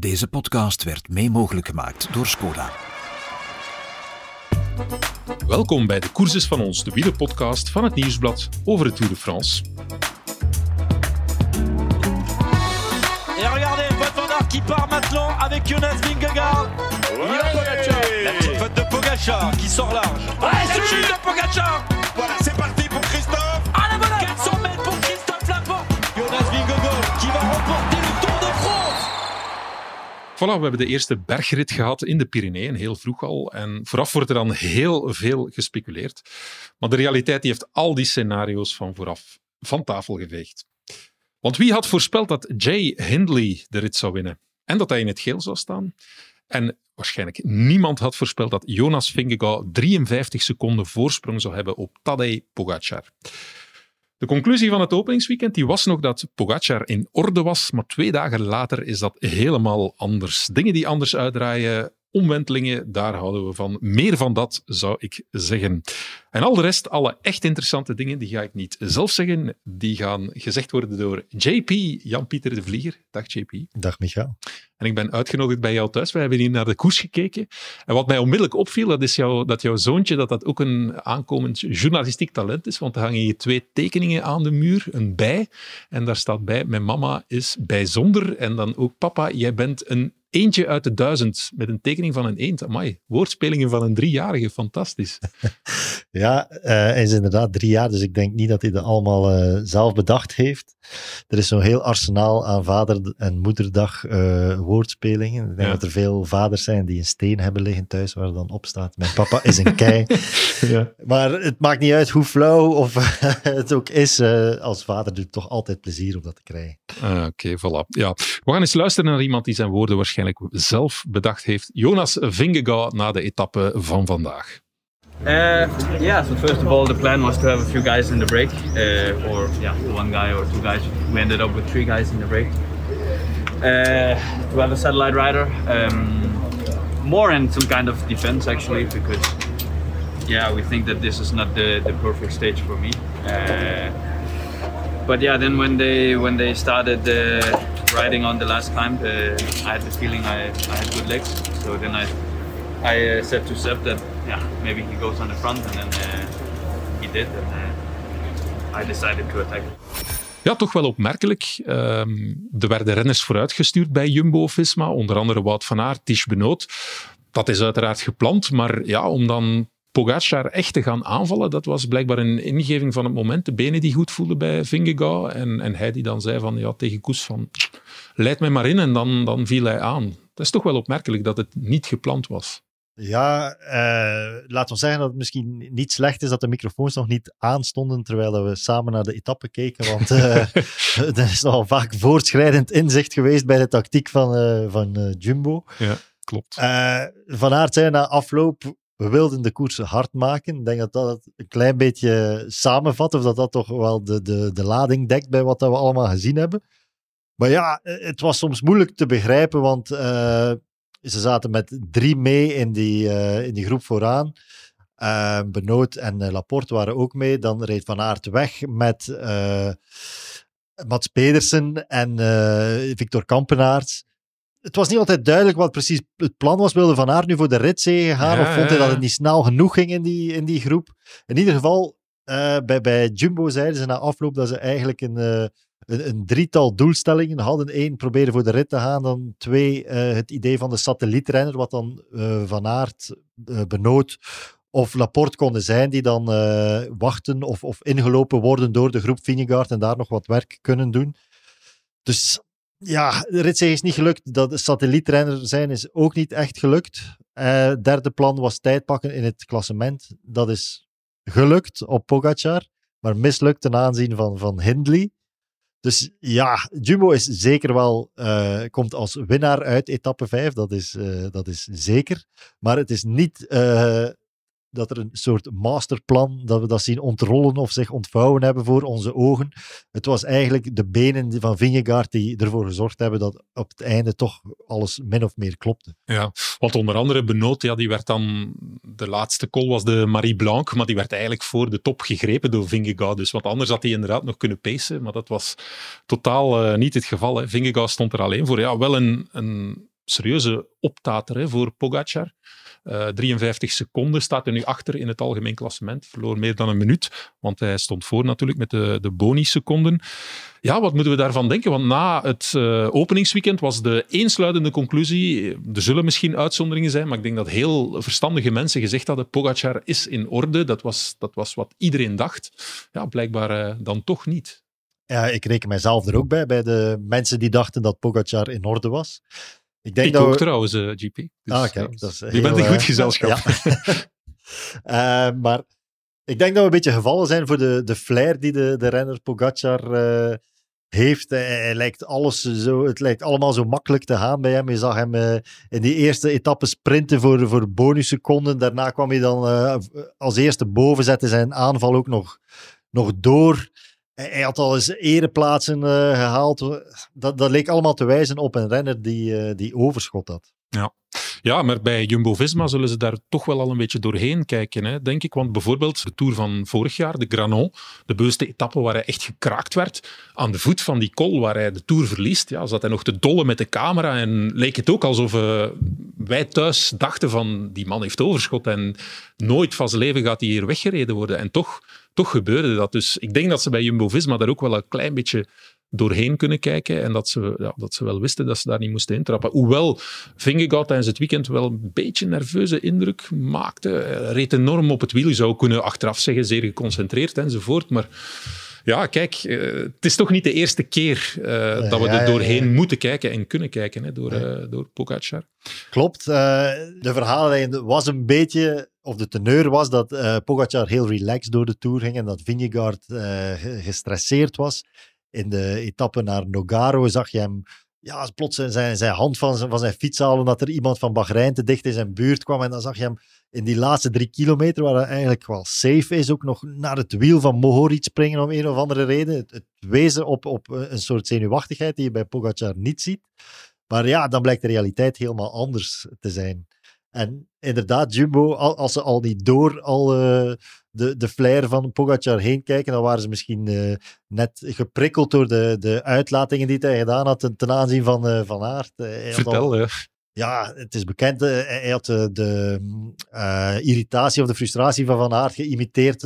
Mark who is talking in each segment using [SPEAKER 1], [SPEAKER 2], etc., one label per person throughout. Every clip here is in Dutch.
[SPEAKER 1] Deze podcast werd mee mogelijk gemaakt door Skoda.
[SPEAKER 2] Welkom bij de Courses van ons, de wielerpodcast van het Nieuwsblad over de Tour de France.
[SPEAKER 3] Et regardez, Wout van Aert qui part maintenant avec Jonas Vingegaard. Pogacar. La petite faute de Pogacar qui sort large. Ouais, c'est de Pogacar. Voilà, c'est parti Voilà,
[SPEAKER 2] we hebben de eerste bergrit gehad in de Pyreneeën, heel vroeg al. En vooraf wordt er dan heel veel gespeculeerd. Maar de realiteit die heeft al die scenario's van vooraf van tafel geveegd. Want wie had voorspeld dat Jay Hindley de rit zou winnen? En dat hij in het geel zou staan? En waarschijnlijk niemand had voorspeld dat Jonas Vingegaard 53 seconden voorsprong zou hebben op Tadej Pogacar. De conclusie van het openingsweekend die was nog dat Pogacar in orde was, maar twee dagen later is dat helemaal anders. Dingen die anders uitdraaien, omwentelingen, daar houden we van. Meer van dat, zou ik zeggen. En al de rest, alle echt interessante dingen, die ga ik niet zelf zeggen. Die gaan gezegd worden door JP, Jan-Pieter de Vlieger. Dag JP.
[SPEAKER 4] Dag Michael.
[SPEAKER 2] En ik ben uitgenodigd bij jou thuis. We hebben hier naar de koers gekeken. En wat mij onmiddellijk opviel, dat is jou, dat jouw zoontje dat dat ook een aankomend journalistiek talent is. Want er hangen hier twee tekeningen aan de muur. Een bij. En daar staat bij, mijn mama is bijzonder. En dan ook, papa, jij bent een eentje uit de duizend. Met een tekening van een eend. Amai, woordspelingen van een driejarige. Fantastisch.
[SPEAKER 4] Ja, uh, hij is inderdaad drie jaar, dus ik denk niet dat hij dat allemaal uh, zelf bedacht heeft. Er is zo'n heel arsenaal aan vader- en moederdag uh, woordspelingen. Ik denk ja. dat er veel vaders zijn die een steen hebben liggen thuis waar dan op staat, mijn papa is een kei. ja. Maar het maakt niet uit hoe flauw of het ook is. als vader doet het toch altijd plezier om dat te krijgen.
[SPEAKER 2] Oké, okay, voilà. Ja. We gaan eens luisteren naar iemand die zijn woorden waarschijnlijk zelf bedacht heeft. Jonas Vingegaard na de etappe van vandaag.
[SPEAKER 5] Uh, yeah, so first of all, the plan was to have a few guys in the break, uh, or yeah, one guy or two guys. We ended up with three guys in the break. Uh, to have a satellite rider, um, more in some kind of defense actually, because yeah, we think that this is not the, the perfect stage for me. but yeah, then when they when they started riding on the last climb, I had the feeling I, I had good legs. So then I I uh, said to Seb that yeah maybe he goes on the front and then uh, he did and uh, I decided to attack.
[SPEAKER 2] Ja, toch wel opmerkelijk. Um, er werden renners vooruitgestuurd bij Jumbo-Visma, onder andere Wout van Aert, Tish Benoot. Dat is uiteraard gepland, maar ja, om dan Pogacar echt te gaan aanvallen, dat was blijkbaar een ingeving van het moment. De benen die goed voelden bij Vingegaard en, en hij die dan zei van, ja, tegen Koes van leid mij maar in en dan, dan viel hij aan. Dat is toch wel opmerkelijk dat het niet gepland was.
[SPEAKER 4] Ja, uh, laten we zeggen dat het misschien niet slecht is dat de microfoons nog niet aanstonden terwijl we samen naar de etappe keken. Want uh, er is al vaak voortschrijdend inzicht geweest bij de tactiek van, uh, van Jumbo.
[SPEAKER 2] Ja, klopt.
[SPEAKER 4] van Aert zei na afloop, we wilden de koers hard maken. Ik denk dat dat een klein beetje samenvat, of dat dat toch wel de, de, de lading dekt bij wat we allemaal gezien hebben. Maar ja, het was soms moeilijk te begrijpen, want ze zaten met drie mee in die, uh, in die groep vooraan. Uh, Benoot en uh, Laporte waren ook mee. Dan reed Van Aert weg met Mats Pedersen en Victor Kampenaerts. Het was niet altijd duidelijk wat precies het plan was. Wilde Van Aert nu voor de ritzee gaan? Ja, of vond hij dat het niet snel genoeg ging in die, in die groep? In ieder geval, bij, bij Jumbo zeiden ze na afloop dat ze eigenlijk een een, een, drietal doelstellingen hadden. Eén, proberen voor de rit te gaan. Dan twee, uh, het idee van de satellietrenner, wat dan uh, Van Aert, uh, Benoot of Laporte konden zijn, die dan wachten of, of ingelopen worden door de groep Vinegaard en daar nog wat werk kunnen doen. Dus ja, de ritzege is niet gelukt. Dat de satellietrenner zijn is ook niet echt gelukt. derde plan was tijd pakken in het klassement. Dat is gelukt op Pogacar, maar mislukt ten aanzien van, van Hindley. Dus ja, Jumbo is zeker wel, uh, komt als winnaar uit etappe 5, dat is, uh, dat is zeker. Maar het is niet uh, dat er een soort masterplan, dat we dat zien ontrollen of zich ontvouwen hebben voor onze ogen. Het was eigenlijk de benen van Vingegaard die ervoor gezorgd hebben dat op het einde toch alles min of meer klopte.
[SPEAKER 2] Ja, want onder andere Benoot, ja, die werd dan, de laatste call was de Marie Blanc, maar die werd eigenlijk voor de top gegrepen door Vingegaard. Dus wat anders had hij inderdaad nog kunnen pacen, maar dat was totaal uh, niet het geval. Vingegaard stond er alleen voor. Ja, wel een, een serieuze optater hè, voor Pogacar. Uh, 53 seconden staat hij nu achter in het algemeen klassement. Verloor meer dan een minuut, want hij stond voor natuurlijk met de, de boni-seconden. Ja, wat moeten we daarvan denken? Want na het uh, openingsweekend was de eensluidende conclusie, er zullen misschien uitzonderingen zijn, maar ik denk dat heel verstandige mensen gezegd hadden, Pogacar is in orde. Dat was, dat was wat iedereen dacht. Ja, blijkbaar dan toch niet.
[SPEAKER 4] Ja, ik reken mijzelf er ook bij, bij de mensen die dachten dat Pogacar in orde was.
[SPEAKER 2] Ik, denk ik dat ook trouwens, uh, GP. Dus,
[SPEAKER 4] ah, kijk, dat is
[SPEAKER 2] je bent een goed gezelschap.
[SPEAKER 4] Ja. maar ik denk dat we een beetje gevallen zijn voor de, de flair die de, de renner Pogacar uh, heeft. Hij, lijkt alles zo, het lijkt allemaal zo makkelijk te gaan bij hem. Je zag hem uh, in die eerste etappe sprinten voor, voor bonusseconden. Daarna kwam hij dan als eerste boven, zette zijn aanval ook nog, nog door. Hij had al eens ereplaatsen uh, gehaald. Dat, dat leek allemaal te wijzen op een renner die, uh, die overschot had.
[SPEAKER 2] Ja. ja, maar bij Jumbo-Visma zullen ze daar toch wel al een beetje doorheen kijken, hè, denk ik. Want bijvoorbeeld de Tour van vorig jaar, de Granon, de bewuste etappe waar hij echt gekraakt werd, aan de voet van die kol waar hij de Tour verliest, ja, zat hij nog te dollen met de camera en leek het ook alsof uh, wij thuis dachten van die man heeft overschot en nooit van zijn leven gaat hij hier weggereden worden. En toch toch gebeurde dat. Dus ik denk dat ze bij Jumbo-Visma daar ook wel een klein beetje doorheen kunnen kijken en dat ze, ja, dat ze wel wisten dat ze daar niet moesten intrappen. Hoewel Vingegaard tijdens het weekend wel een beetje nerveuze indruk maakte. Hij reed enorm op het wiel. Je zou kunnen achteraf zeggen, zeer geconcentreerd enzovoort. Maar ja, kijk, uh, het is toch niet de eerste keer uh, dat we er doorheen ja, moeten kijken en kunnen kijken hè, door, uh, door Pogacar.
[SPEAKER 4] Klopt. de verhaallijn was een beetje of de teneur was dat uh, heel relaxed door de Tour ging en dat Vingegaard uh, gestresseerd was. In de etappe naar Nogaro zag je hem ja, plots zijn, zijn hand van zijn, van zijn fiets halen omdat er iemand van Bahrein te dicht in zijn buurt kwam. En dan zag je hem in die laatste drie kilometer, waar hij eigenlijk wel safe is, ook nog naar het wiel van Mohoric springen om een of andere reden. Het, wezen op, op een soort zenuwachtigheid die je bij Pogacar niet ziet. Maar ja, dan blijkt de realiteit helemaal anders te zijn. En inderdaad, Jumbo, als ze al niet door al uh, de, de flair van Pogacar heen kijken, dan waren ze misschien uh, net geprikkeld door de, de uitlatingen die hij gedaan had ten, ten aanzien van uh, Van Aert.
[SPEAKER 2] Vertel, al,
[SPEAKER 4] ja. het is bekend. hij had de irritatie of de frustratie van Van Aert geïmiteerd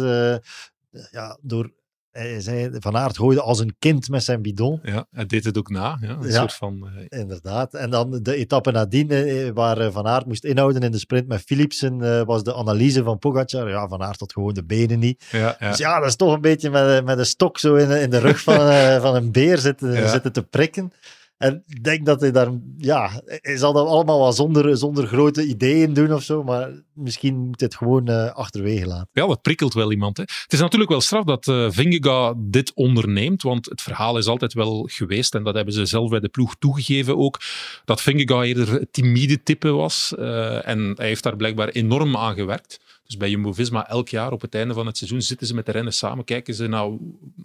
[SPEAKER 4] ja, door hij zei, Van Aert gooide als een kind met zijn bidon.
[SPEAKER 2] Ja, hij deed het ook na. Ja, een soort van,
[SPEAKER 4] uh... Inderdaad. En dan de etappe nadien, eh, waar eh, Van Aert moest inhouden in de sprint met Philipsen, was de analyse van Pogacar. Ja, Van Aert had gewoon de benen niet.
[SPEAKER 2] Ja, ja.
[SPEAKER 4] Dus ja, dat is toch een beetje met, met een stok zo in, in de rug van, van een beer zitten, zitten te prikken. En ik denk dat hij daar, ja, hij zal dat allemaal wel zonder, zonder grote ideeën doen of zo, maar misschien moet hij het gewoon uh, achterwege laten.
[SPEAKER 2] Ja, dat prikkelt wel iemand. Hè. Het is natuurlijk wel straf dat uh, dit onderneemt, want het verhaal is altijd wel geweest, en dat hebben ze zelf bij de ploeg toegegeven ook, dat Vingegaard eerder timide type was. Uh, en hij heeft daar blijkbaar enorm aan gewerkt. Dus bij Jumbo-Visma elk jaar op het einde van het seizoen zitten ze met de rennen samen, kijken ze nou,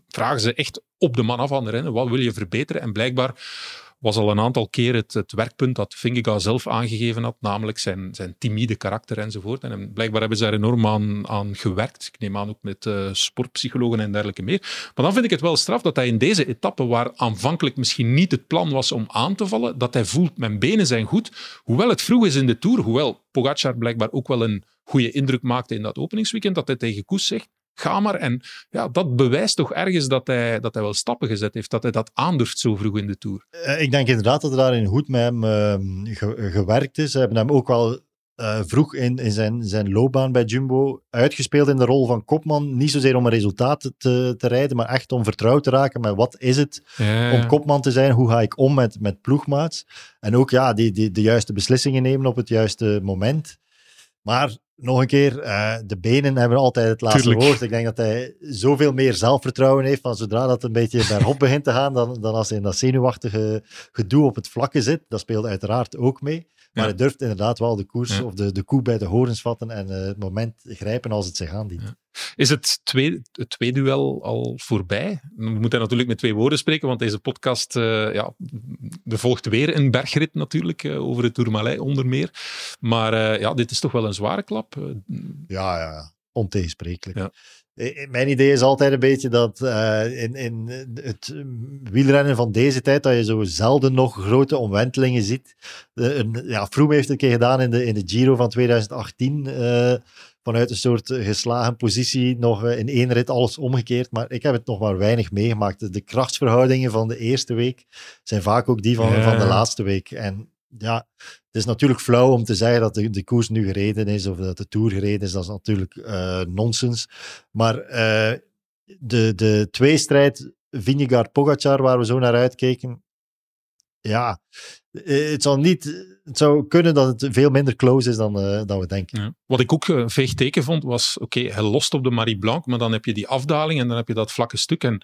[SPEAKER 2] vragen ze echt op de man af aan de rennen, wat wil je verbeteren? En blijkbaar was al een aantal keer het, werkpunt dat Vingegaard zelf aangegeven had, namelijk zijn, zijn timide karakter enzovoort. En blijkbaar hebben ze daar enorm aan, aan gewerkt. Ik neem aan ook met uh, sportpsychologen en dergelijke meer. Maar dan vind ik het wel straf dat hij in deze etappe, waar aanvankelijk misschien niet het plan was om aan te vallen, dat hij voelt, mijn benen zijn goed. Hoewel het vroeg is in de Tour, hoewel Pogacar blijkbaar ook wel een goede indruk maakte in dat openingsweekend, dat hij tegen Koes zegt, ga maar. En ja, dat bewijst toch ergens dat hij, dat hij wel stappen gezet heeft, dat hij dat aandurft zo vroeg in de Tour.
[SPEAKER 4] Uh, ik denk inderdaad dat er daarin goed met hem uh, ge gewerkt is. Ze hebben hem ook wel uh, vroeg in, in zijn, zijn loopbaan bij Jumbo uitgespeeld in de rol van kopman. Niet zozeer om een resultaat te, te rijden, maar echt om vertrouwd te raken met wat is het ja. om kopman te zijn, hoe ga ik om met, met ploegmaats. En ook ja, die, die, de juiste beslissingen nemen op het juiste moment. Maar nog een keer, uh, de benen hebben altijd het laatste
[SPEAKER 2] Tuurlijk.
[SPEAKER 4] woord. Ik denk dat hij zoveel meer zelfvertrouwen heeft van zodra dat een beetje bergop begint te gaan, dan, dan als hij in dat zenuwachtige gedoe op het vlakke zit. Dat speelt uiteraard ook mee. Maar hij durft inderdaad wel de koers of de, de koe bij de horens vatten en uh, het moment grijpen als het zich aandient.
[SPEAKER 2] Is het, twee, het tweeduel al voorbij? We moeten natuurlijk met twee woorden spreken, want deze podcast, uh, ja, er volgt weer een bergrit natuurlijk, uh, over het Tourmalet onder meer. Maar uh, ja, dit is toch wel een zware klap.
[SPEAKER 4] Ja, ja, ontegensprekelijk. Ja. Eh, Mijn idee is altijd een beetje dat eh, in, in het wielrennen van deze tijd, dat je zo zelden nog grote omwentelingen ziet. Eh, een, ja, Froome heeft het een keer gedaan in de, in de Giro van 2018. eh, vanuit een soort geslagen positie nog eh, in één rit alles omgekeerd. Maar ik heb het nog maar weinig meegemaakt. De, de krachtsverhoudingen van de eerste week zijn vaak ook die van,
[SPEAKER 2] Ja.
[SPEAKER 4] van de laatste week. En ja, het is natuurlijk flauw om te zeggen dat de, de koers nu gereden is of dat de Tour gereden is. Dat is natuurlijk eh, nonsens. Maar eh, de, de tweestrijd Vingegaard-Pogacar, waar we zo naar uitkeken, ja, eh, het, zal niet, het zou kunnen dat het veel minder close is dan, dan we denken.
[SPEAKER 2] Wat ik ook een veeg teken vond, was oké, hij lost op de Marie Blanc, maar dan heb je die afdaling en dan heb je dat vlakke stuk. En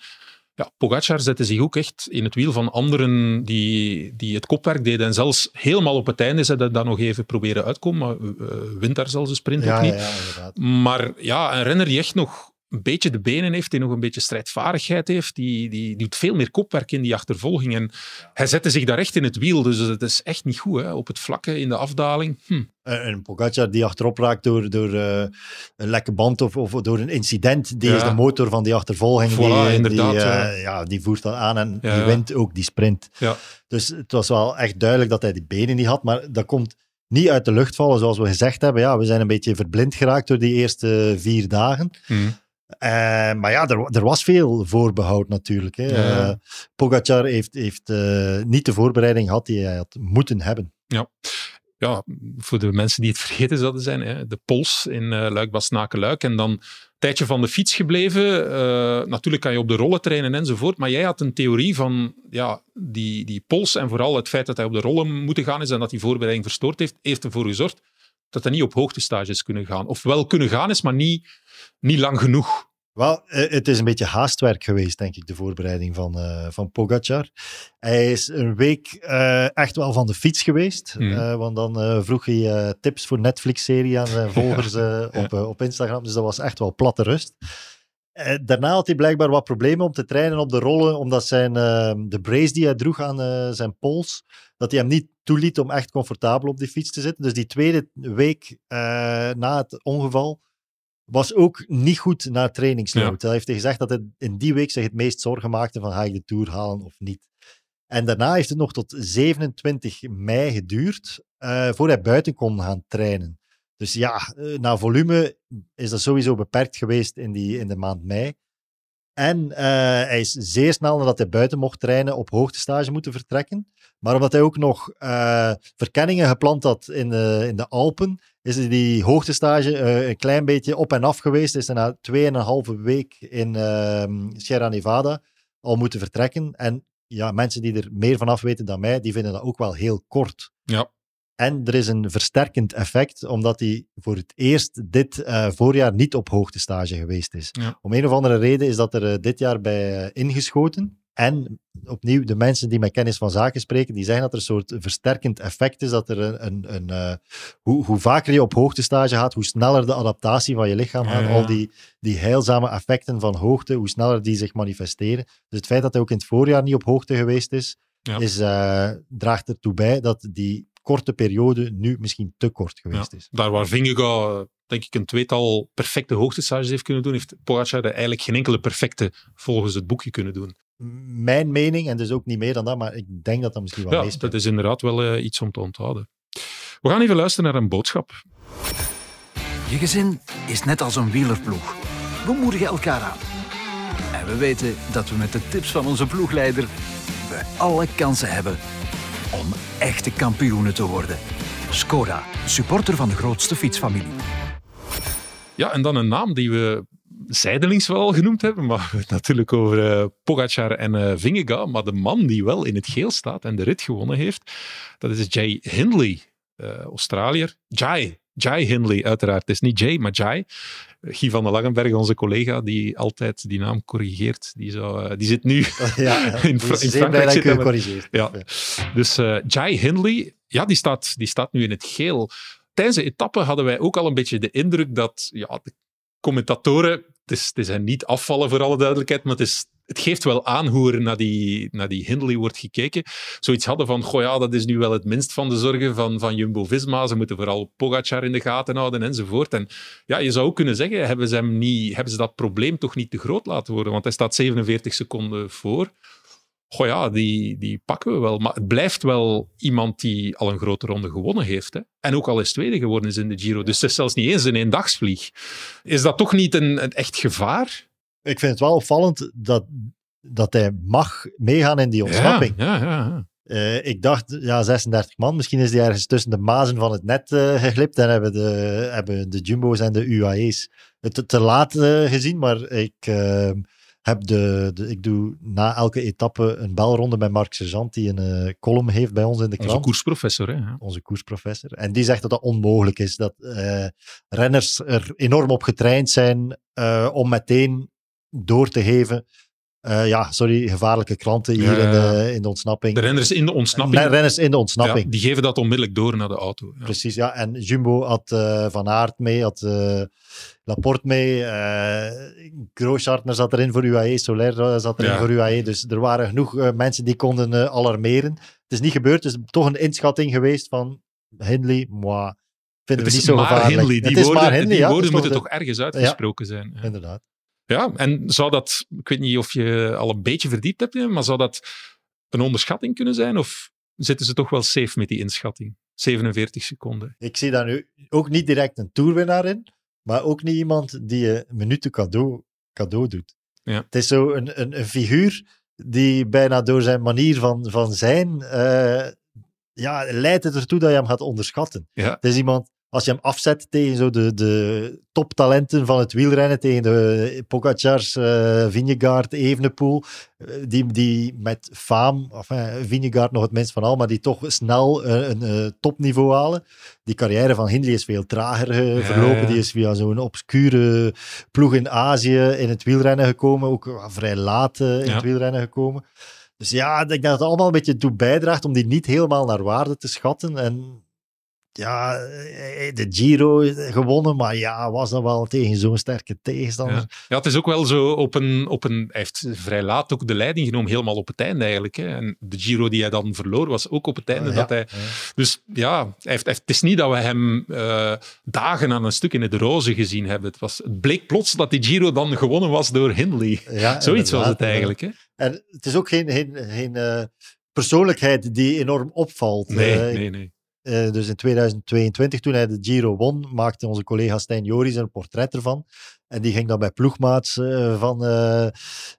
[SPEAKER 2] ja, Pogacar zette zich ook echt in het wiel van anderen die, die het kopwerk deden. En zelfs helemaal op het einde ze dat dan nog even proberen uitkomen, maar eh, wint daar zelfs een sprint
[SPEAKER 4] Ja,
[SPEAKER 2] ook niet.
[SPEAKER 4] ja.
[SPEAKER 2] Maar ja, een renner die echt nog een beetje de benen heeft, die nog een beetje strijdvaardigheid heeft, die, die, doet veel meer kopwerk in die achtervolging. En hij zette zich daar echt in het wiel, dus het is echt niet goed. Hè? Op het vlakke, in de afdaling. Hm.
[SPEAKER 4] En en Pogacar die achterop raakt door, door eh, een lekke band of, of door een incident. Die
[SPEAKER 2] Ja.
[SPEAKER 4] is de motor van die achtervolging.
[SPEAKER 2] Voilà,
[SPEAKER 4] die,
[SPEAKER 2] inderdaad,
[SPEAKER 4] Die, eh,
[SPEAKER 2] ja.
[SPEAKER 4] ja, die voert dat aan en
[SPEAKER 2] Ja,
[SPEAKER 4] die wint ook die sprint.
[SPEAKER 2] Ja.
[SPEAKER 4] Dus het was wel echt duidelijk dat hij die benen niet had. Maar dat komt niet uit de lucht vallen, zoals we gezegd hebben. Ja, we zijn een beetje verblind geraakt door die eerste vier dagen.
[SPEAKER 2] Hm.
[SPEAKER 4] Eh, maar ja, er, er was veel voorbehoud natuurlijk. Hè.
[SPEAKER 2] Ja.
[SPEAKER 4] Eh, Pogacar heeft, heeft eh, niet de voorbereiding gehad die hij had moeten hebben.
[SPEAKER 2] ja, voor de mensen die het vergeten zouden zijn, hè, de pols in luik bastenaken luik En dan een tijdje van de fiets gebleven. Natuurlijk kan je op de rollen trainen enzovoort. Maar jij had een theorie van ja, die, die pols en vooral het feit dat hij op de rollen moeten gaan is en dat die voorbereiding verstoord heeft, heeft ervoor gezorgd dat hij niet op hoogtestages kunnen gaan. Of wel kunnen gaan is, maar niet, niet lang genoeg.
[SPEAKER 4] Wel, eh, het is een beetje haastwerk geweest, denk ik, de voorbereiding van, uh, van Pogacar. Hij is een week uh, echt wel van de fiets geweest. Mm. Uh, want dan vroeg hij tips voor Netflix-serie aan zijn volgers ja. op, op Instagram. Dus dat was echt wel platte rust. Eh, daarna had hij blijkbaar wat problemen om te trainen op de rollen, omdat zijn, ehm, de brace die hij droeg aan eh, zijn pols, dat hij hem niet toeliet om echt comfortabel op die fiets te zitten. Dus die tweede week eh, na het ongeval was ook niet goed na trainingsload. Ja. Hij heeft gezegd dat hij in die week zich het meest zorgen maakte van ga ik de Tour halen of niet. En daarna heeft het nog tot 27 mei geduurd uh, voor hij buiten kon gaan trainen. Dus ja, uh, naar volume is dat sowieso beperkt geweest in, die, in de maand mei. En uh, hij is zeer snel nadat hij buiten mocht trainen op hoogtestage moeten vertrekken. Maar omdat hij ook nog verkenningen gepland had in de, in de Alpen, is die hoogtestage uh, een klein beetje op en af geweest. Is hij na tweeënhalve week in uh, Sierra Nevada al moeten vertrekken. En ja, mensen die er meer van af weten dan mij, die vinden dat ook wel heel kort.
[SPEAKER 2] Ja.
[SPEAKER 4] En er is een versterkend effect, omdat hij voor het eerst dit uh, voorjaar niet op hoogtestage geweest is.
[SPEAKER 2] Ja.
[SPEAKER 4] Om een of andere reden is dat er uh, dit jaar bij ingeschoten. En opnieuw, de mensen die met kennis van zaken spreken, die zeggen dat er een soort versterkend effect is. Dat er een, een, een uh, hoe, hoe, vaker je op hoogtestage gaat, hoe sneller de adaptatie van je lichaam gaat.
[SPEAKER 2] Ja, ja.
[SPEAKER 4] Al die, die heilzame effecten van hoogte, hoe sneller die zich manifesteren. Dus het feit dat hij ook in het voorjaar niet op hoogte geweest is,
[SPEAKER 2] Ja.
[SPEAKER 4] is uh, draagt ertoe bij dat die korte periode nu misschien te kort geweest
[SPEAKER 2] Ja.
[SPEAKER 4] is.
[SPEAKER 2] Daar waar Vingegaard, denk ik, een tweetal perfecte hoogtestages heeft kunnen doen, heeft Pogacar er eigenlijk geen enkele perfecte volgens het boekje kunnen doen.
[SPEAKER 4] Mijn mening, en dus ook niet meer dan dat, maar ik denk dat dat misschien wel
[SPEAKER 2] Ja,
[SPEAKER 4] meespeelt.
[SPEAKER 2] dat is inderdaad wel uh, iets om te onthouden. We gaan even luisteren naar een boodschap.
[SPEAKER 1] Je gezin is net als een wielerploeg. We moedigen elkaar aan. En we weten dat we met de tips van onze ploegleider we alle kansen hebben om echte kampioenen te worden. Skoda, supporter van de grootste fietsfamilie.
[SPEAKER 2] Ja, en dan een naam die we zijdelings wel genoemd hebben, maar we het natuurlijk over uh, Pogacar en uh, Vingegaard. Maar de man die wel in het geel staat en de rit gewonnen heeft, dat is Jay Hindley, uh, Australiër. Jai, Jai Hindley uiteraard. Het is niet Jay, maar Jai. Guy van der Langenberg, onze collega, die altijd die naam corrigeert, die, zou, die zit nu
[SPEAKER 4] ja,
[SPEAKER 2] in, Fra in
[SPEAKER 4] Frankrijk. Zit corrigeert.
[SPEAKER 2] Ja. Dus Jai Hindley, ja, die staat, die staat nu in het geel. Tijdens de etappe hadden wij ook al een beetje de indruk dat ja, de commentatoren, het is, is niet afvallen voor alle duidelijkheid, maar het is het geeft wel aan hoe er naar die, naar die Hindley wordt gekeken. Zoiets hadden van, goh ja, dat is nu wel het minst van de zorgen van, van Jumbo-Visma. Ze moeten vooral Pogacar in de gaten houden enzovoort. En ja, je zou ook kunnen zeggen, hebben ze, hem niet, hebben ze dat probleem toch niet te groot laten worden? Want hij staat 47 seconden voor. Goh ja, die, die pakken we wel. Maar het blijft wel iemand die al een grote ronde gewonnen heeft. Hè? En ook al eens tweede geworden is in de Giro. Dus het is zelfs niet eens een eendagsvlieg. Is dat toch niet een, een echt gevaar?
[SPEAKER 4] Ik vind het wel opvallend dat, dat hij mag meegaan in die ontsnapping.
[SPEAKER 2] Ja, ja, ja.
[SPEAKER 4] Uh, ik dacht, ja, 36 man. Misschien is die ergens tussen de mazen van het net uh, geglipt en hebben de, hebben de Jumbo's en de UAE's het te laat uh, gezien. Maar ik ehm, heb de, de, ik doe na elke etappe een belronde bij Mark Sergeant, die een column heeft bij ons in de krant.
[SPEAKER 2] Onze koersprofessor, hè?
[SPEAKER 4] Onze koersprofessor. En die zegt dat dat onmogelijk is. Dat renners er enorm op getraind zijn om meteen door te geven. Uh, ja, sorry, gevaarlijke klanten hier in, de, in de ontsnapping.
[SPEAKER 2] De renners in de ontsnapping.
[SPEAKER 4] De renners in de ontsnapping.
[SPEAKER 2] Ja, die geven dat onmiddellijk door naar de auto.
[SPEAKER 4] Ja. Precies, ja. En Jumbo had uh, Van Aert mee, had uh, Laporte mee, uh, zat erin voor UAE, Soler zat erin ja. voor UAE. Dus er waren genoeg mensen die konden alarmeren. Het is niet gebeurd, het is toch een inschatting geweest van Hindley, moi, vinden we niet zo gevaarlijk.
[SPEAKER 2] Hindley. Die woorden, maar Hindley, die woorden moeten toch ergens uitgesproken zijn.
[SPEAKER 4] Inderdaad.
[SPEAKER 2] Ja, en zou dat, ik weet niet of je al een beetje verdiept hebt, maar zou dat een onderschatting kunnen zijn? Of zitten ze toch wel safe met die inschatting? 47 seconden.
[SPEAKER 4] Ik zie daar nu ook niet direct een toerwinnaar in, maar ook niet iemand die je minuten cadeau, cadeau doet.
[SPEAKER 2] Ja.
[SPEAKER 4] Het is zo een, een, een figuur die bijna door zijn manier van, van zijn, uh, ja, leidt het ertoe dat je hem gaat onderschatten.
[SPEAKER 2] Ja.
[SPEAKER 4] Het is iemand als je hem afzet tegen zo de, de toptalenten van het wielrennen, tegen de Pogacars, uh, Vingegaard, Evenepoel, uh, die, die met faam, enfin, Vingegaard nog het minst van al, maar die toch snel uh, een topniveau halen. Die carrière van Hindley is veel trager verlopen. Ja. Die is via zo'n obscure ploeg in Azië in het wielrennen gekomen, ook vrij laat in ja. het wielrennen gekomen. Dus ja, ik denk dat het allemaal een beetje toe bijdraagt om die niet helemaal naar waarde te schatten. En ja, eh, de Giro gewonnen, maar ja, was dat wel tegen zo'n sterke tegenstander.
[SPEAKER 2] Ja. ja. het is ook wel zo op een, op een... Hij heeft vrij laat ook de leiding genomen, helemaal op het einde eigenlijk. Hè. En de Giro die hij dan verloor, was ook op het einde
[SPEAKER 4] ja,
[SPEAKER 2] dat hij... Dus ja, hij heeft, het is niet dat we hem uh, dagen aan een stuk in de roze gezien hebben. Het, was, het bleek plots dat die Giro dan gewonnen was door Hindley. Zoiets was het eigenlijk. Hè.
[SPEAKER 4] En het is ook geen, geen, geen uh, persoonlijkheid die enorm opvalt.
[SPEAKER 2] Nee, uh, nee, nee.
[SPEAKER 4] Uh, dus in 2022, toen hij de Giro won, maakte onze collega Stijn Joris een portret ervan. En die ging dan bij ploegmaats uh, van uh,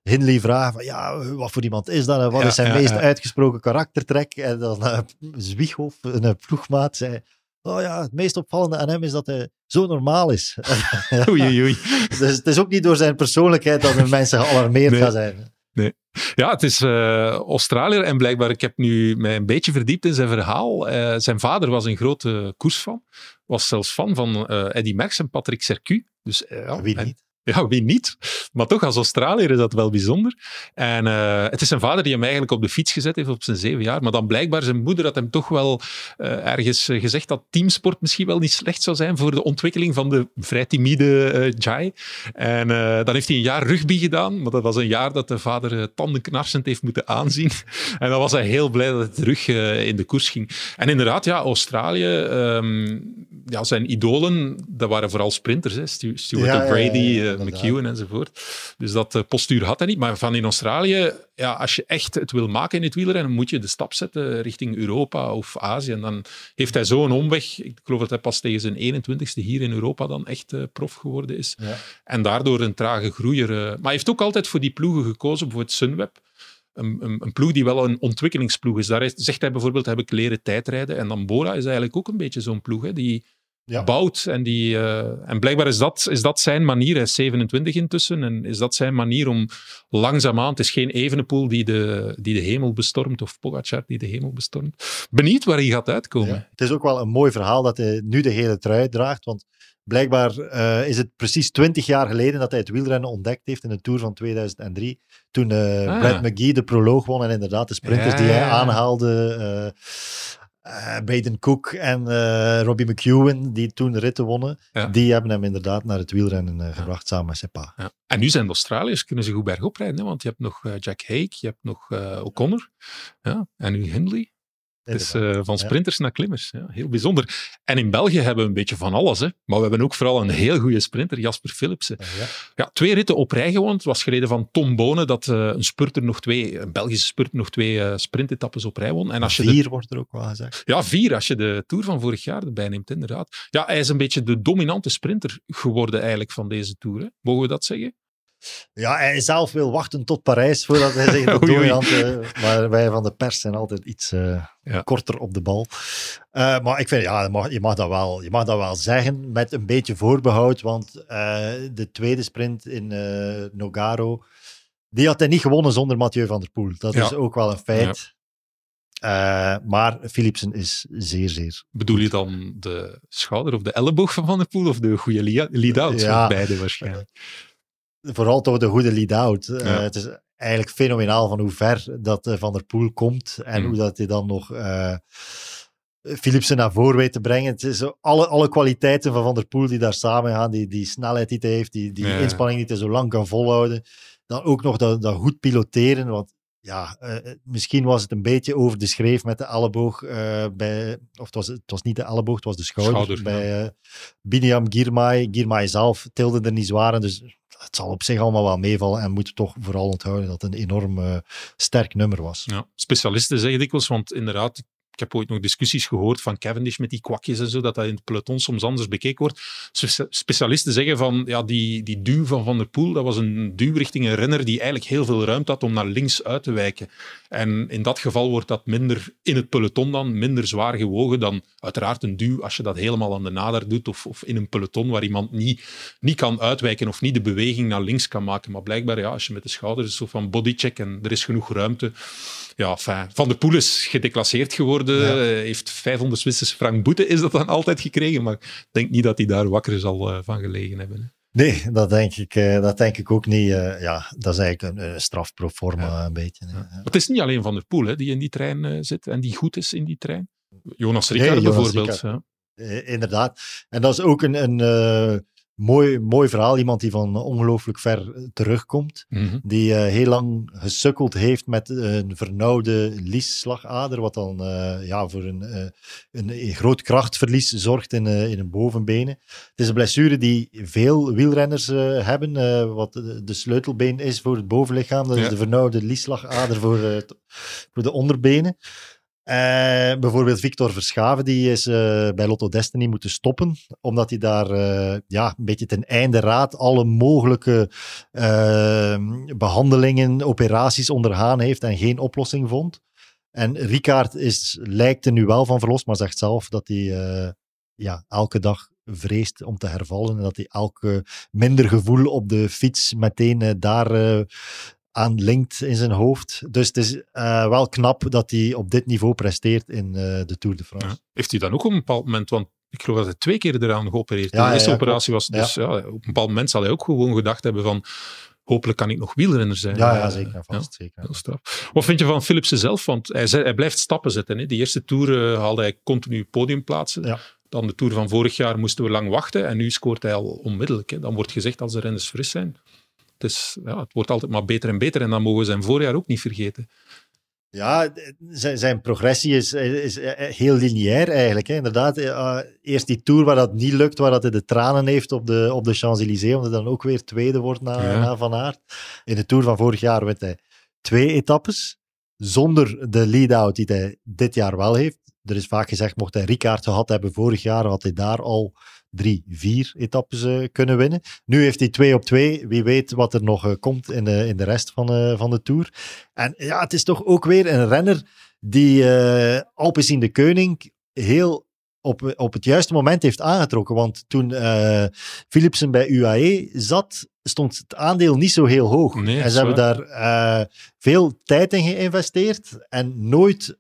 [SPEAKER 4] Hindley vragen van, ja, wat voor iemand is dat en wat ja, is zijn ja, meest ja. uitgesproken karaktertrek? En dan uh, Zwieghoff, een ploegmaat, zei, oh ja, het meest opvallende aan hem is dat hij zo normaal is.
[SPEAKER 2] oei, oei.
[SPEAKER 4] dus het is ook niet door zijn persoonlijkheid dat de mensen gealarmeerd
[SPEAKER 2] nee.
[SPEAKER 4] gaan zijn.
[SPEAKER 2] Ja, het is uh, Australiër en blijkbaar, ik heb nu mij een beetje verdiept in zijn verhaal. Uh, zijn vader was een grote koersfan, was zelfs fan van uh, Eddy Merckx en Patrick Sercu. Dus, ja,
[SPEAKER 4] Wie niet?
[SPEAKER 2] Ja, wie niet? Maar toch, als Australiër is dat wel bijzonder. En uh, het is zijn vader die hem eigenlijk op de fiets gezet heeft op zijn zeven jaar. Maar dan blijkbaar zijn moeder had hem toch wel uh, ergens gezegd dat teamsport misschien wel niet slecht zou zijn voor de ontwikkeling van de vrij timide Jai. En dan heeft hij een jaar rugby gedaan. Maar dat was een jaar dat de vader tandenknarsend heeft moeten aanzien. en dan was hij heel blij dat hij terug in de koers ging. En inderdaad, ja, Australië, um, ja, zijn idolen, dat waren vooral sprinters. Hè. Stuart
[SPEAKER 4] Ja, ja,
[SPEAKER 2] McEwen enzovoort. Dus dat uh, postuur had hij niet. Maar van in Australië, ja, als je echt het wil maken in het wielrennen, moet je de stap zetten richting Europa of Azië. En dan heeft hij zo een omweg. Ik geloof dat hij pas tegen zijn 21ste hier in Europa dan echt uh, prof geworden is.
[SPEAKER 4] Ja.
[SPEAKER 2] En daardoor een trage groeier. uh, maar hij heeft ook altijd voor die ploegen gekozen, bijvoorbeeld Sunweb. Een, een, een, ploeg die wel een ontwikkelingsploeg is. Daar zegt hij bijvoorbeeld, heb ik leren tijdrijden. En dan Bora is eigenlijk ook een beetje zo'n ploeg, hè, die
[SPEAKER 4] Ja.
[SPEAKER 2] bouwt. En, die, uh, en blijkbaar is dat, is dat zijn manier. Hij is 27 intussen. En is dat zijn manier om langzaamaan... Het is geen Evenepoel die de, die de hemel bestormt of Pogacar die de hemel bestormt. Benieuwd waar hij gaat uitkomen.
[SPEAKER 4] Ja. Het is ook wel een mooi verhaal dat hij nu de hele trui draagt, want blijkbaar uh, is het precies 20 jaar geleden dat hij het wielrennen ontdekt heeft in de Tour van 2003. Toen uh,
[SPEAKER 2] Ah.
[SPEAKER 4] Brad McGee de proloog won en inderdaad de sprinters
[SPEAKER 2] Ja,
[SPEAKER 4] die hij aanhaalde. Uh, Baden Cook en uh, Robbie McEwen, die toen ritten wonnen, ja. die hebben hem inderdaad naar het wielrennen uh, gebracht samen met zijn pa.
[SPEAKER 2] Ja. En nu zijn de Australiërs, kunnen ze goed bergop rijden, hè? want je hebt nog Jack Hake, je hebt nog O'Connor ja, en nu Hindley. Het is uh, van sprinters ja. naar klimmers. Ja, heel bijzonder. En in België hebben we een beetje van alles. Hè. Maar we hebben ook vooral een heel goede sprinter, Jasper Philipsen. Ja, ja. twee ritten op rij gewonnen. Het was geleden van Tom Bonen dat uh, een spurter nog twee, een Belgische spurter nog twee uh, sprintetappes op rij won.
[SPEAKER 4] En als vier je de, wordt er ook wel gezegd.
[SPEAKER 2] Ja, vier als je de Tour van vorig jaar erbij neemt, inderdaad. Ja, hij is een beetje de dominante sprinter geworden eigenlijk van deze Tour. Hè. Mogen we dat zeggen?
[SPEAKER 4] Ja, hij zelf wil wachten tot Parijs voordat hij zich de dominant... maar wij van de pers zijn altijd iets uh, ja. korter op de bal. Uh, maar ik vind, ja, je mag, je, mag dat wel, je mag dat wel zeggen met een beetje voorbehoud, want uh, de tweede sprint in Nogaro, die had hij niet gewonnen zonder Mathieu van der Poel. Dat ja. is ook wel een feit. Maar Philipsen is zeer, zeer.
[SPEAKER 2] Bedoel je dan de schouder of de elleboog van Van der Poel of de goede lead-out? Ja, beide waarschijnlijk
[SPEAKER 4] vooral toch de goede lead-out. Uh, het is eigenlijk fenomenaal van hoe ver dat uh, Van der Poel komt en mm. hoe dat hij dan nog uh, Philipsen naar voren weet te brengen. Het is alle, alle kwaliteiten van Van der Poel die daar samen gaan, die, die snelheid die hij heeft, die, die ja. inspanning die hij zo lang kan volhouden. Dan ook nog dat, dat goed piloteren, want ja, uh, misschien was het een beetje over de schreef met de elleboog uh, bij, of het was, het was niet de elleboog, het was de schouder, schouder bij uh, Biniam Girmay. Girmay zelf tilde er niet zwaar dus het zal op zich allemaal wel meevallen en moeten toch vooral onthouden dat het een enorm uh, sterk nummer was.
[SPEAKER 2] Ja, specialisten zeggen dikwijls, want inderdaad, heb ooit nog discussies gehoord van Cavendish met die kwakjes en zo, dat dat in het peloton soms anders bekeken wordt. Specialisten zeggen van, ja, die, die duw van Van der Poel, dat was een duw richting een renner die eigenlijk heel veel ruimte had om naar links uit te wijken. En in dat geval wordt dat minder in het peloton dan, minder zwaar gewogen dan uiteraard een duw als je dat helemaal aan de nader doet of, of in een peloton waar iemand niet, niet kan uitwijken of niet de beweging naar links kan maken. Maar blijkbaar, ja, als je met de schouders zo van bodycheck en er is genoeg ruimte, ja, fijn. Van der Poel is gedeclasseerd geworden. Ja. heeft 500 Zwitserse frank boete, is dat dan altijd gekregen. Maar ik denk niet dat hij daar wakker zal uh, van gelegen hebben. Hè.
[SPEAKER 4] Nee, dat denk ik, uh, dat denk ik ook niet. Ja, dat is eigenlijk een, een straf pro forma ja. een beetje. Ja.
[SPEAKER 2] Het is niet alleen Van der Poel hè, die in die trein zit en die goed is in die trein. Jonas Ricard nee, Jonas bijvoorbeeld.
[SPEAKER 4] inderdaad. En dat is ook een... een mooi, mooi verhaal. Iemand die van ongelooflijk ver eh, terugkomt.
[SPEAKER 2] Mhm.
[SPEAKER 4] Die uh, heel lang gesukkeld heeft met een vernauwde liesslagader. Wat dan uh, ja, voor een, uh, een, een, groot krachtverlies zorgt in, in een bovenbenen. Het is een blessure die veel wielrenners hebben. wat de sleutelbeen is voor het bovenlichaam. Dat ja. is de vernauwde liesslagader voor, voor de onderbenen. Uh, bijvoorbeeld Victor Verschaven, die is uh, bij Lotto Destiny moeten stoppen, omdat hij daar uh, ja, een beetje ten einde raad alle mogelijke behandelingen, operaties ondergaan heeft en geen oplossing vond. En Ricard is, lijkt er nu wel van verlost, maar zegt zelf dat hij ja, elke dag vreest om te hervallen en dat hij elke minder gevoel op de fiets meteen daar aan linkt in zijn hoofd. Dus het is uh, wel knap dat hij op dit niveau presteert in uh, de Tour de France. Ja.
[SPEAKER 2] Heeft hij dan ook op een bepaald moment, want ik geloof dat hij twee keer eraan geopereerd ja, De eerste operatie was dus, ja. op een bepaald moment zal hij ook gewoon gedacht hebben van hopelijk kan ik nog wielrenner zijn.
[SPEAKER 4] Ja, ja zeker. Vast, zeker.
[SPEAKER 2] Wat vind je van Philipsen zelf? Want hij, hij blijft stappen zetten. Hè? De eerste Tour uh, haalde hij continu podiumplaatsen. Dan de Tour van vorig jaar moesten we lang wachten en nu scoort hij al onmiddellijk. Hè? Dan wordt gezegd als de renners fris zijn. Het, is, ja, het wordt altijd maar beter en beter en dan mogen we zijn voorjaar ook niet vergeten.
[SPEAKER 4] Ja, zijn, progressie is, is, heel lineair eigenlijk. Hè. Inderdaad, uh, eerst die Tour waar dat niet lukt, waar dat hij de tranen heeft op de, op de Champs-Élysées, omdat hij dan ook weer tweede wordt na, ja. na Van Aert. In de Tour van vorig jaar werd hij twee etappes, zonder de lead-out die hij dit jaar wel heeft. Er is vaak gezegd, mocht hij Ricard gehad hebben vorig jaar, had hij daar al drie, vier etappes uh, kunnen winnen. Nu heeft hij twee op twee. Wie weet wat er nog uh, komt in de, in de rest van, uh, van de Tour. En ja, het is toch ook weer een renner die uh, Alpes in de Keuning heel op, op het juiste moment heeft aangetrokken. Want toen Philipsen bij UAE zat, stond het aandeel niet zo heel hoog.
[SPEAKER 2] Nee,
[SPEAKER 4] en ze hebben daar veel tijd in geïnvesteerd en nooit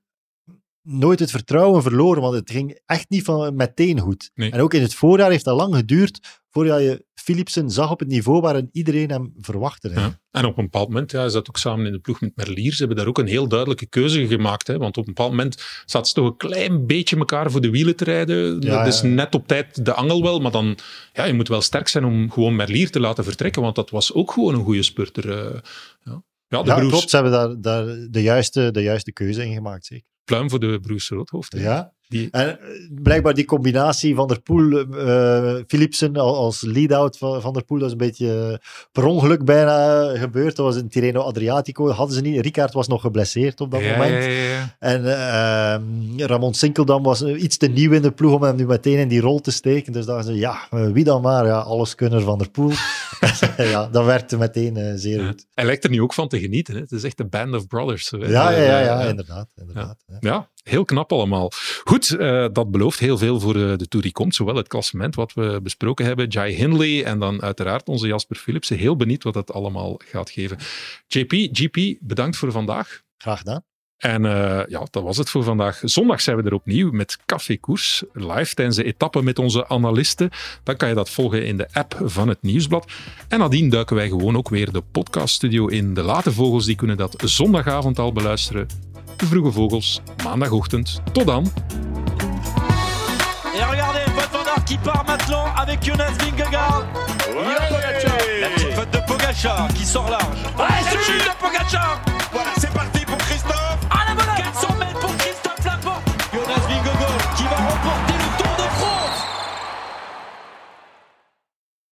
[SPEAKER 4] nooit het vertrouwen verloren, want het ging echt niet van meteen goed.
[SPEAKER 2] Nee.
[SPEAKER 4] En ook in het voorjaar heeft dat lang geduurd voordat je Philipsen zag op het niveau waarin iedereen hem verwachtte.
[SPEAKER 2] Ja. En op een bepaald moment ja, is dat ook samen in de ploeg met Merlier. Ze hebben daar ook een heel duidelijke keuze gemaakt. Hè? Want op een bepaald moment zaten ze toch een klein beetje elkaar voor de wielen te rijden.
[SPEAKER 4] Ja,
[SPEAKER 2] dat is net op tijd de angel wel. Maar dan, ja, je moet wel sterk zijn om gewoon Merlier te laten vertrekken. Want dat was ook gewoon een goede spurter. eh. ja. ja, de
[SPEAKER 4] Ja,
[SPEAKER 2] broers,
[SPEAKER 4] klopt. Ze hebben daar, daar de, juiste, de juiste keuze in gemaakt, zeker.
[SPEAKER 2] Pluim voor de broers Roodhoofd.
[SPEAKER 4] Ja.
[SPEAKER 2] Die,
[SPEAKER 4] En eh, blijkbaar die combinatie van der Poel, eh Philipsen al- als lead-out van Van der Poel, dat is een beetje eh, per ongeluk bijna gebeurd. Dat was in Tirreno Adriatico. Hadden ze niet. Ricard was nog geblesseerd op dat
[SPEAKER 2] ja,
[SPEAKER 4] moment.
[SPEAKER 2] ja, ja, ja.
[SPEAKER 4] En eh, ehm, Ramon Sinkeldam was iets te nieuw in de ploeg om hem nu meteen in die rol te steken. Dus dachten ze, ja, wie dan maar? Ja, alles kunnen Van der Poel. ja, dat werkte meteen zeer goed.
[SPEAKER 2] Hij lijkt er nu ook van te genieten. Hè? Het is echt de band of brothers. hè.
[SPEAKER 4] Ja, ja, ja, inderdaad. inderdaad ja.
[SPEAKER 2] Heel knap allemaal. Goed, eh, dat belooft heel veel voor de, de Tour die komt. Zowel het klassement wat we besproken hebben, Jai Hindley en dan uiteraard onze Jasper Philipsen. Heel benieuwd wat dat allemaal gaat geven. JP, GP, bedankt voor vandaag.
[SPEAKER 4] Graag gedaan.
[SPEAKER 2] En eh, ja, dat was het voor vandaag. Zondag zijn we er opnieuw met Café Koers, live tijdens de etappe met onze analisten. Dan kan je dat volgen in de app van het Nieuwsblad. En nadien duiken wij gewoon ook weer de podcaststudio in. De late vogels die kunnen dat zondagavond al beluisteren. De vroege vogels, maandagochtend. Tot dan!
[SPEAKER 3] Et regardez, Wout van Aert qui part maintenant avec Jonas Vingegaard. Pogacar. La petite faute de Pogacar qui sort large. Ouais, c'est de Pogacar. Voilà, c'est parti